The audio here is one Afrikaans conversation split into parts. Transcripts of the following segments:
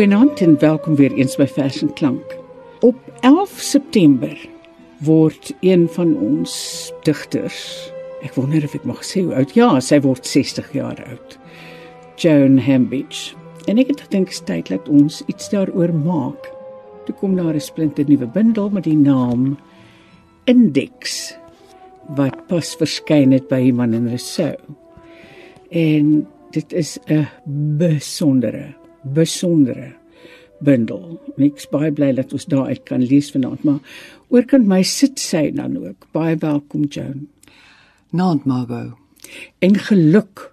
Goeienaand en welkom weer eens by Vers en Klank. Op 11 September word een van ons digters, ek wonder of ek mag sê hoe oud, ja, sy word 60 jaar oud. Joan Hambidge. En ek het gedink dit is tyd dat ons iets daaroor maak. Toe kom daar 'n splinte nuwe bundel met die naam Index wat pas verskyn het by Iman en Rousseau. En dit is 'n besondere besondere bundel. Ek's baie bly dat ons daar uit kan lees vanaand, maar oorkant my sit sy dan ook. Baie welkom Joan. Naand Margot. En geluk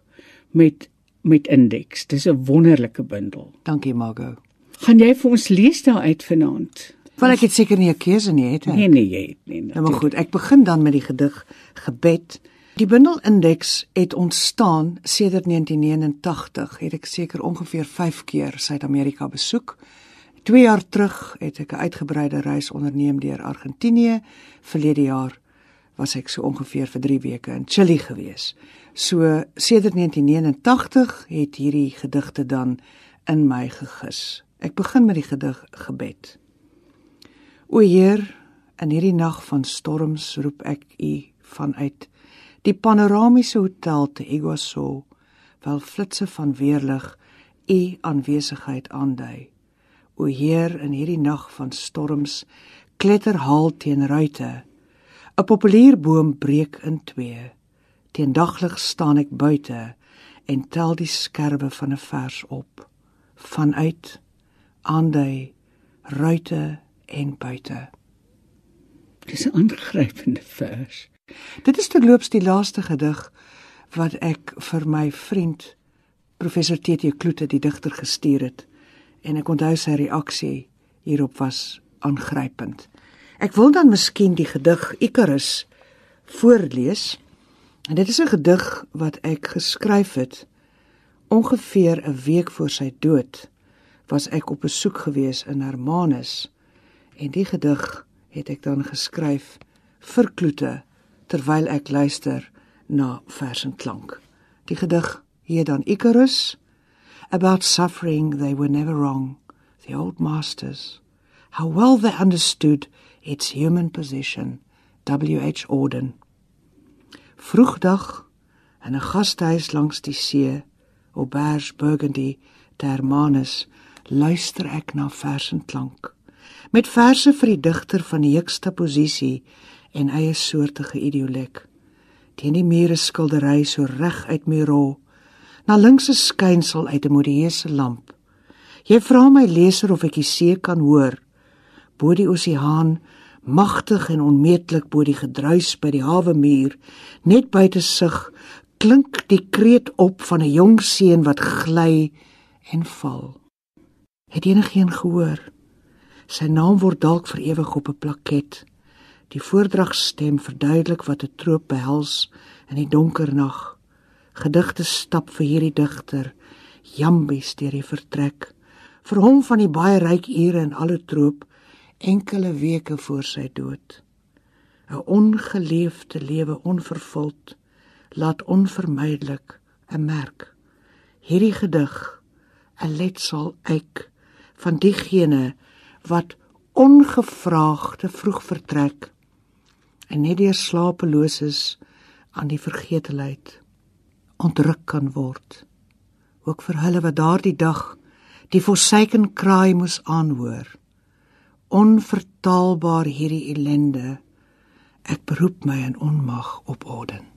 met met Index. Dis 'n wonderlike bundel. Dankie Margot. Gaan jy vir ons lees daar uit vanaand? Want ek het seker nie 'n keuse nie, het ek? Nee nee, jy het nie. Nou maar goed, ek begin dan met die gedig Gebed. Die bundel Index het ontstaan sedert 1989. Het ek seker ongeveer 5 keer Suid-Amerika besoek. 2 jaar terug het ek 'n uitgebreide reis onderneem deur Argentinië. Verlede jaar was ek so ongeveer vir 3 weke in Chili gewees. So sedert 1989 het hierdie gedigte dan in my gegis. Ek begin met die gedig Gebed. O Heer, in hierdie nag van storms roep ek U vanuit die panoramiese hotel te Iguazu, wel flitsse van weerlig U aanwesigheid aandui. O Heer, in hierdie nag van storms kletter haal teen ruite. 'n Populierboom breek in twee. Teen daglig staan ek buite en tel die skerwe van 'n vers op. Vanuit aandui ruite en buite. Dis 'n aangrypende vers. Dit is terloops die laaste gedig wat ek vir my vriend professor TT Kloete die digter gestuur het en ek onthou sy reaksie hierop was aangrypend. Ek wil dan miskien die gedig Icarus voorlees. En dit is 'n gedig wat ek geskryf het ongeveer 'n week voor sy dood was ek op besoek gewees in Hermanus en die gedig het ek dan geskryf vir Kloete terwyl ek luister na vers en klank. Die gedig hier dan Icarus about suffering they were never wrong the old masters. How well they understood its human position WH Auden. Vroegdag in 'n gastehuis langs die see Auberge Burgundy Termanus luister ek na vers en klank. Met verse vir die digter van die hoogste posisie en eie soortige idiolek. Teen die mure skildery so reg uit Miro, na linkse skynsel uit 'n modieuse lamp. Jy vra my leser of ek die see kan hoor, bo die oseaan, magtig en onmeetlik bo die gedruis by die hawe muur, net buite sig klink die kreet op van 'n jong seun wat gly en val. Het enigeen gehoor? Sy naam word dalk vir ewig op 'n plaket. Die voordragstem verduidelik wat 'n troop behels in die donker nag. Gedigte stap vir hierdie digter, jambies deur die vertrek. Vir hom van die baie ryk ure in alle troop enkele weke voor sy dood. 'n Ongeleefde lewe onvervuld laat onvermydelik 'n merk. Hierdie gedig 'n letsel uit van diegene wat ongevraagde vroeg vertrek en net deur slapeloses aan die vergetelheid ontruk kan word. Ook vir hulle wat daardie dag die forsaken kraai moes aanhoor. Onvertaalbaar hierdie ellende. Ek beroep my in onmag op Orden.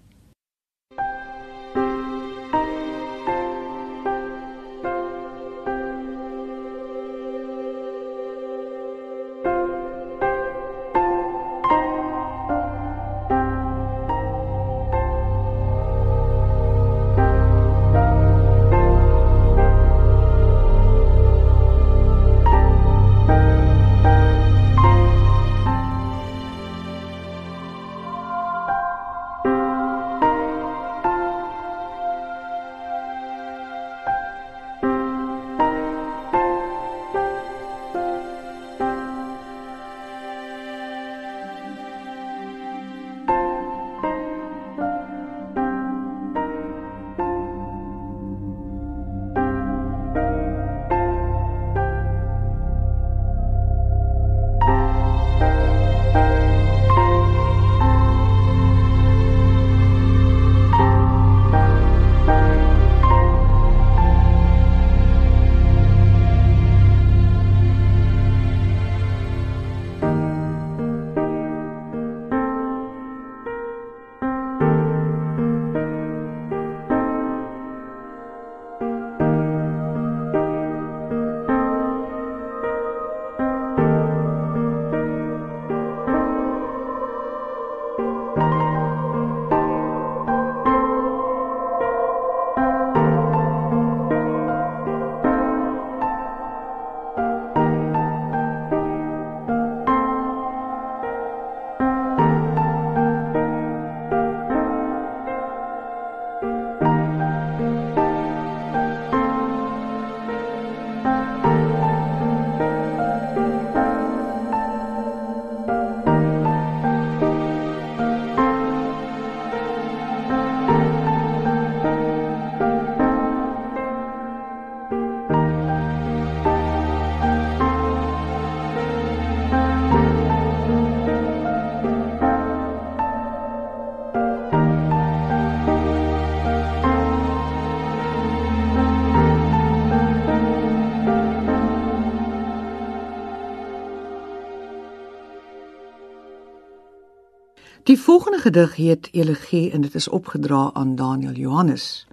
Die volgende gedig heet Elegie en dit is opgedra aan Daniel Johannes.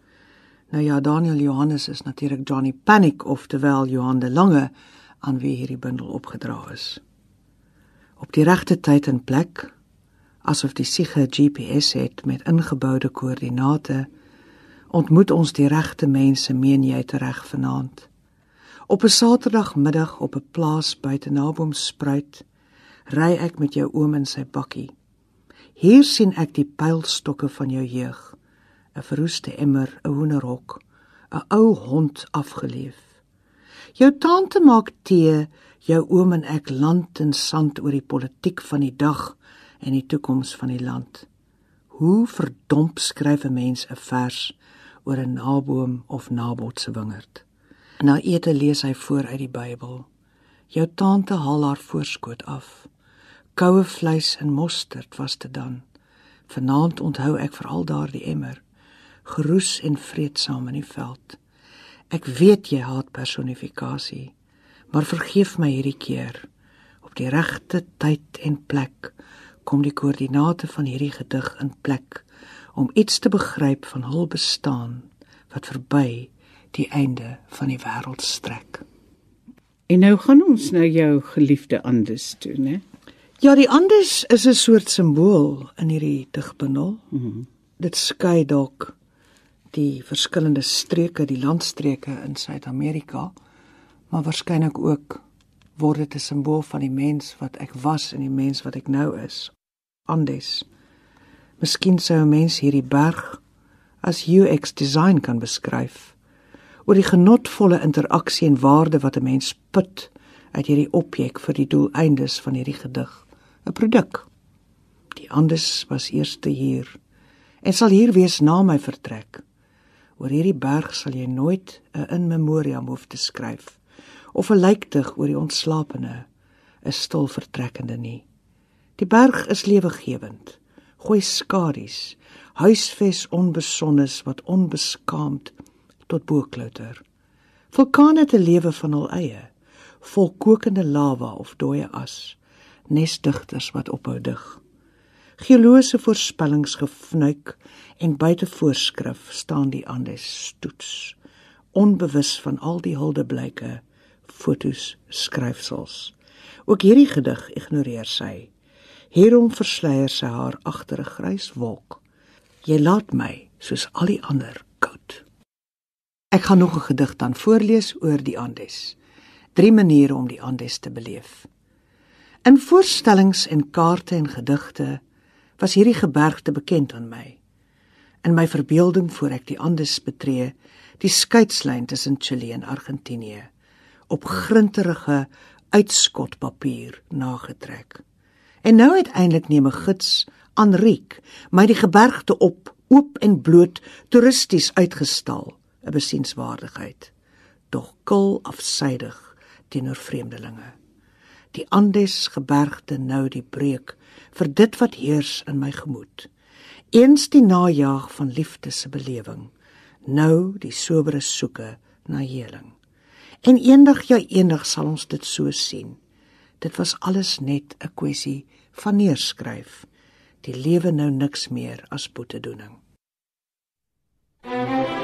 Nou ja, Daniel Johannes is natuurlik Johnny Panic of terwyl Johan de Lange aan wie hierdie bundel opgedra is. Op die regte tyd en plek, asof die siege GPS het met ingeboude koördinate, ontmoet ons die regte mense, meen jy tereg vanaand. Op 'n Saterdagmiddag op 'n plaas buite Naboomspruit, ry ek met jou oom in sy bakkie. Hier sien ek die pylstokke van jou jeug, 'n verroeste emmer, 'n hoenderhok, 'n ou hond afgeleef. Jou tante maak tee, jou oom en ek land en sand oor die politiek van die dag en die toekoms van die land. Hoe verdomp skryf 'n mens 'n vers oor 'n naboom of nabot se wingerd? Na ete lees hy voor uit die Bybel. Jou tante haal haar voorskoot af. Koue vleis en mosterd was dit dan. Vanaand onthou ek veral daardie emmer, geroes en vreedsaam in die veld. Ek weet jy haat personifikasie, maar vergeef my hierdie keer. Op die regte tyd en plek kom die koördinate van hierdie gedig in plek om iets te begryp van hul bestaan wat verby die einde van die wêreld strek. En nou gaan ons na jou geliefde Andes toe, né? Ja, die Andes is 'n soort simbool in hierdie digbundel. Mm -hmm. Dit skei dalk die verskillende streke, die landstreke in Suid-Amerika, maar waarskynlik ook word dit 'n simbool van die mens wat ek was en die mens wat ek nou is. Andes. Miskien sou 'n mens hierdie berg as UX design kan beskryf oor die genotvolle interaksie en waarde wat 'n mens put uit hierdie objek vir die doeleindes van hierdie gedig, 'n produk. Die Andes was eerste hier en sal hier wees na my vertrek. Oor hierdie berg sal jy nooit 'n in memoriam hoef te skryf of 'n lijkdig oor die ontslapene, 'n stil vertrekkende nie. Die berg is lewegewend, gooi skadu's, huisves onbesonnes wat onbeskaamd tot boeklouter. Vulkane te lewe van hul eie, vol kokende lava of dooie as, nesdigters wat ophou dig. Geologiese voorspellings gefnuik en buite voorskrif staan die Andes stoets, onbewus van al die huldeblyke, fotos, skryfsels. Ook hierdie gedig ignoreer sy. Hierom versleier sy haar agter 'n grys wolk. Jy laat my soos al die ander koud. Ek gaan nog 'n gedig dan voorlees oor die Andes. Drie maniere om die Andes te beleef. In voorstellings en kaarte en gedigte was hierdie gebergte bekend aan my. In my verbeelding voor ek die Andes betree, die skeidslyn tussen Chili en Argentinië, op grinterige uitskotpapier nagetrek. En nou uiteindelik neem 'n gids, Anriek, my die gebergte op, oop en bloot, toeristies uitgestal 'n besienswaardigheid, tog kil afsydig teenoor vreemdelinge. Die Andes gebergte nou die breek vir dit wat heers in my gemoed. Eens die najaag van liefde se belewing, nou die sobere soeke na heling. En eendag ja eendag sal ons dit so sien. Dit was alles net 'n kwessie van neerskryf. Die lewe nou niks meer as boetedoening. Thank you.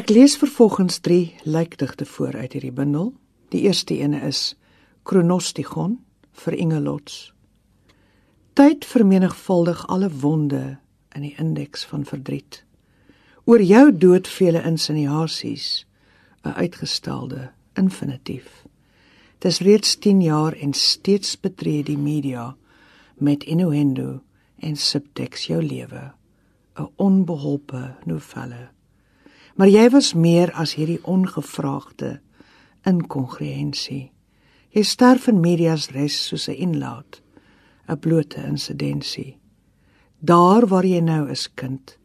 Ek lees vervolgens 3 lijkdigte voor uit hierdie bundel. Die eerste ene is Chronostigon vir Ingelots. Tyd vermenigvuldig alle wonde in die indeks van verdriet. Oor jou dood vele insinuasies, 'n uitgestelde infinitief. Dis reeds 10 jaar en steeds betree die media met innuendo en subtext jou lewe, 'n onbeholpe novelle. Maar jy was meer as hierdie ongevraagde inkongruensie. Jy sterf in medias res soos 'n inlaat, 'n blote insidensie. Daar waar jy nou is, kind,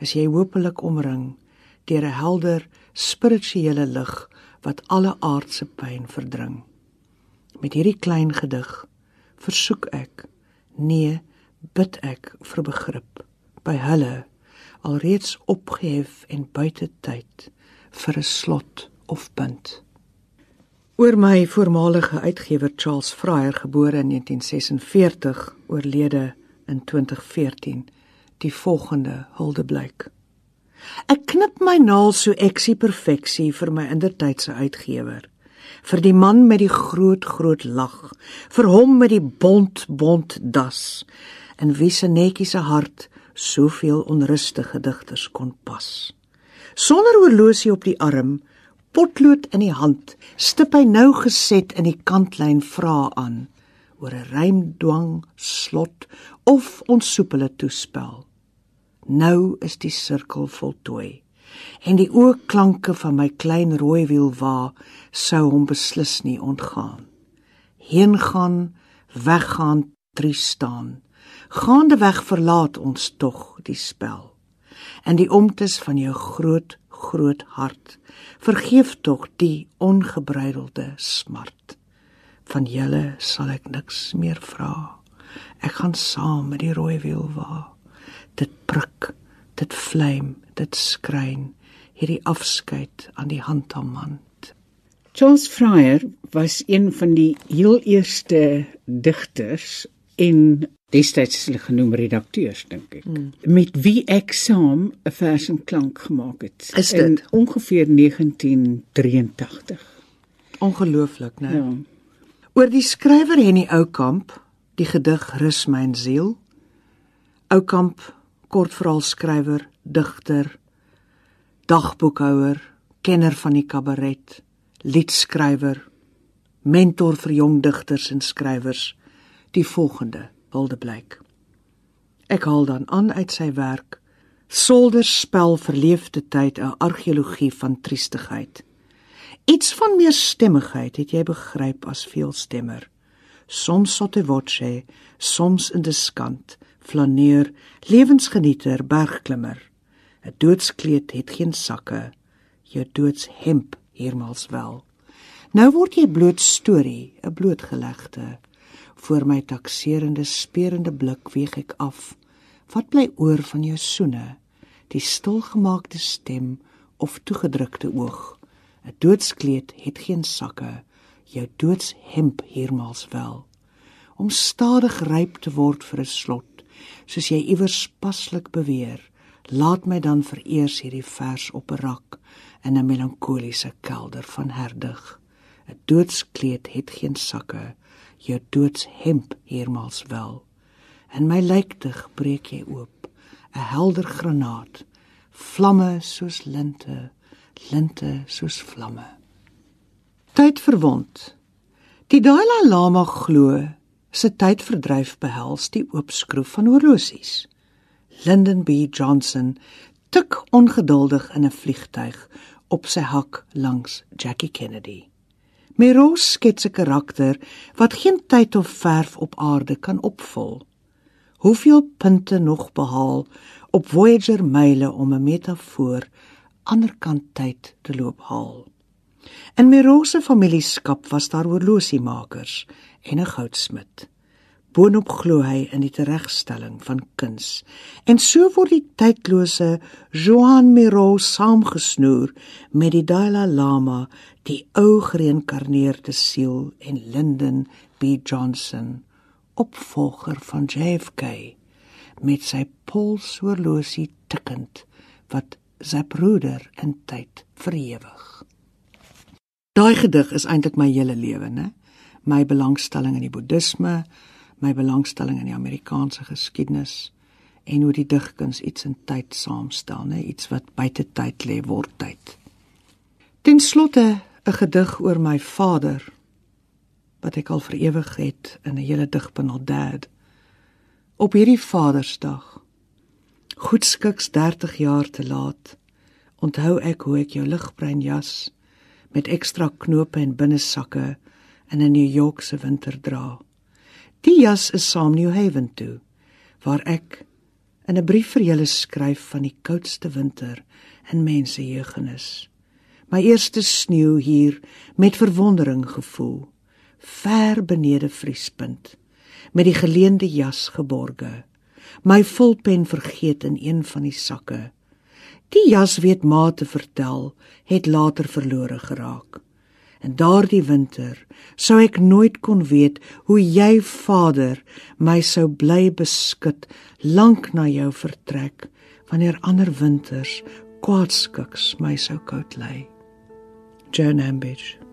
is jy hopelik omring deur 'n helder spirituele lig wat alle aardse pyn verdring. Met hierdie klein gedig versoek ek, nee, bid ek vir begrip by hulle alreeds opgehef en buite tyd vir 'n slot of punt. Oor my voormalige uitgewer Charles Fryer gebore in 1946 oorlede in 2014 die volgende huldeblyk. Ek knip my naal so eksie perfeksie vir my indertydse uitgewer vir die man met die groot groot lag vir hom met die bont bont das in wie se netjiese hart soveel onrustige digters kon pas. Sonder horlosie op die arm, potlood in die hand, stip hy nou geset in die kantlyn vra aan oor 'n rymdwang slot of onsoepele toespel. Nou is die sirkel voltooi en die oorklanke van my klein rooi wiel wa sou hom beslis nie ontgaan. Heen gaan, weggaan, triest staan gaande weg verlaat ons tog die spel. En die omtes van jou groot groot hart vergeef tog die ongebreidelde smart. Van julle sal ek niks meer vra. Ek gaan saam met die rooi wiel wa. Dit prik, dit vlam, dit skrein hierdie afskeid aan die handamand. Charles Fryer was een van die heel eerste digters en destyds genoem redakteurs dink ek hmm. met wie ek saam 'n vers en klank gemaak het. Is dit? in ongeveer 1983 ongelooflik né? Ja. oor die skrywer Henny Oukamp die gedig rus my siel Oukamp kortverhaalskrywer digter dagboekhouer kenner van die kabaret liedskrywer mentor vir jong digters en skrywers die volgende wilde blyk. Ek haal dan aan uit sy werk Solder spel verleefde tyd 'n argeologie van triestigheid. Iets van meer stemmigheid het jy begryp as veelstemmer. Soms sotto voce, soms in diskant, flaneer, lewensgenieter, bergklimmer. 'n Doodskleed het geen sakke, jou doodshemp hiermals wel. Nou word jy bloot storie, 'n blootgelegde voor my takserende sperende blik weeg ek af. Wat bly oor van jou soene? Die stilgemaakte stem of toegedrukte oog? 'n doodskleed het geen sakke. Jou doodshemp hiermals wel. Om stadig ryp te word vir 'n slot soos jy iewers paslik beweer laat my dan vereers hierdie vers op 'n rak in 'n melankoliese kelder van herdig. 'n doodskleed het geen sakke jou doodshemp hiermals wel. In my lyktig breek jy oop, 'n helder granaat, vlamme soos linte, linte soos vlamme. Tyd verwond. Die Dalai Lama glo se tydverdryf behels die oopskroef van horlosies. Lyndon B Johnson tik ongeduldig in 'n vliegtyg op sy hak langs Jackie Kennedy. Meros skets 'n karakter wat geen tyd of verf op aarde kan opvul. Hoeveel punte nog behaal op Voyager myle om 'n metafoor anderkant tyd te loop haal. In Meros se familieskap was daar horlosiemakers en 'n goudsmid. Boonop glo hy in die teregstelling van kuns. En so word die tydlose Joan Miro saamgesnoer met die Dalai Lama, die ou gereïnkarneerde siel en Lyndon B Johnson, opvolger van JFK, met sy polshorlosie tikkend wat Zapruder in tyd vir ewig. Daai gedig is eintlik my hele lewe, né? My belangstelling in die boeddhisme, my belangstelling in die Amerikaanse geskiedenis en hoe die digkuns iets in tyd saamstel, né? Iets wat buite tyd lê word tyd. Ten slotte 'n gedig oor my vader wat ek al vir ewig het in 'n hele digbundel Dad. Op hierdie Vadersdag goedskiks 30 jaar te laat onthou ek hoe ek jou ligbruin jas met ekstra knope en binnesakke in 'n New Yorkse winter dra. Die jas is saam New Haven toe waar ek in 'n brief vir julle skryf van die koudste winter in mense jeugenis. My eerste sneeu hier met verwondering gevoel, ver benede vriespunt, met die geleende jas geborge my vulpen vergeet in een van die sakke. Die jas weet ma te vertel, het later verlore geraak. En daardie winter sou ek nooit kon weet hoe jy vader my sou bly beskud lank na jou vertrek wanneer ander winters kwaadskiks my sou koud lê. Joan Ambidge